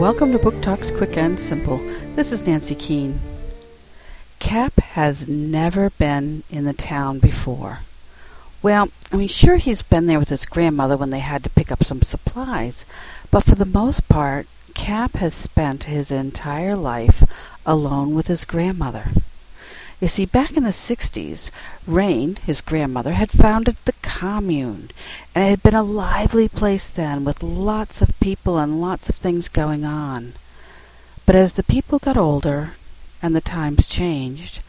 welcome to Book Talks Quick and Simple. This is Nancy Keane. Cap has never been in the town before. Well, I mean, sure, he's been there with his grandmother when they had to pick up some supplies, but for the most part, Cap has spent his entire life alone with his grandmother. You see, back in the 60s, Rain, his grandmother, had founded the commune, and it had been a lively place then with lots of people and lots of things going on. But as the people got older and the times changed,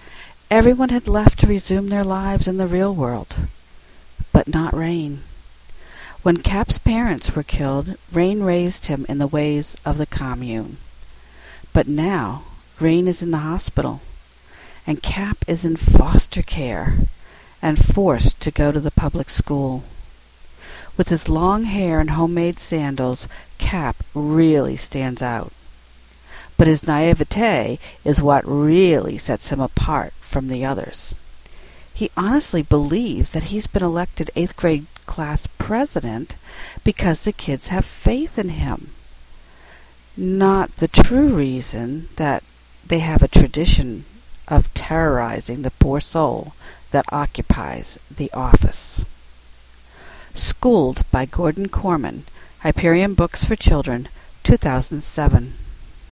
everyone had left to resume their lives in the real world. But not Rain. When Cap's parents were killed, Rain raised him in the ways of the commune. But now, Rain is in the hospital and Cap is in foster care and forced to go to the public school. With his long hair and homemade sandals, Cap really stands out. But his naivete is what really sets him apart from the others. He honestly believes that he's been elected eighth grade class president because the kids have faith in him. Not the true reason that they have a tradition of terrorizing the poor soul that occupies the office. Schooled by Gordon Korman, Hyperion Books for Children, 2007.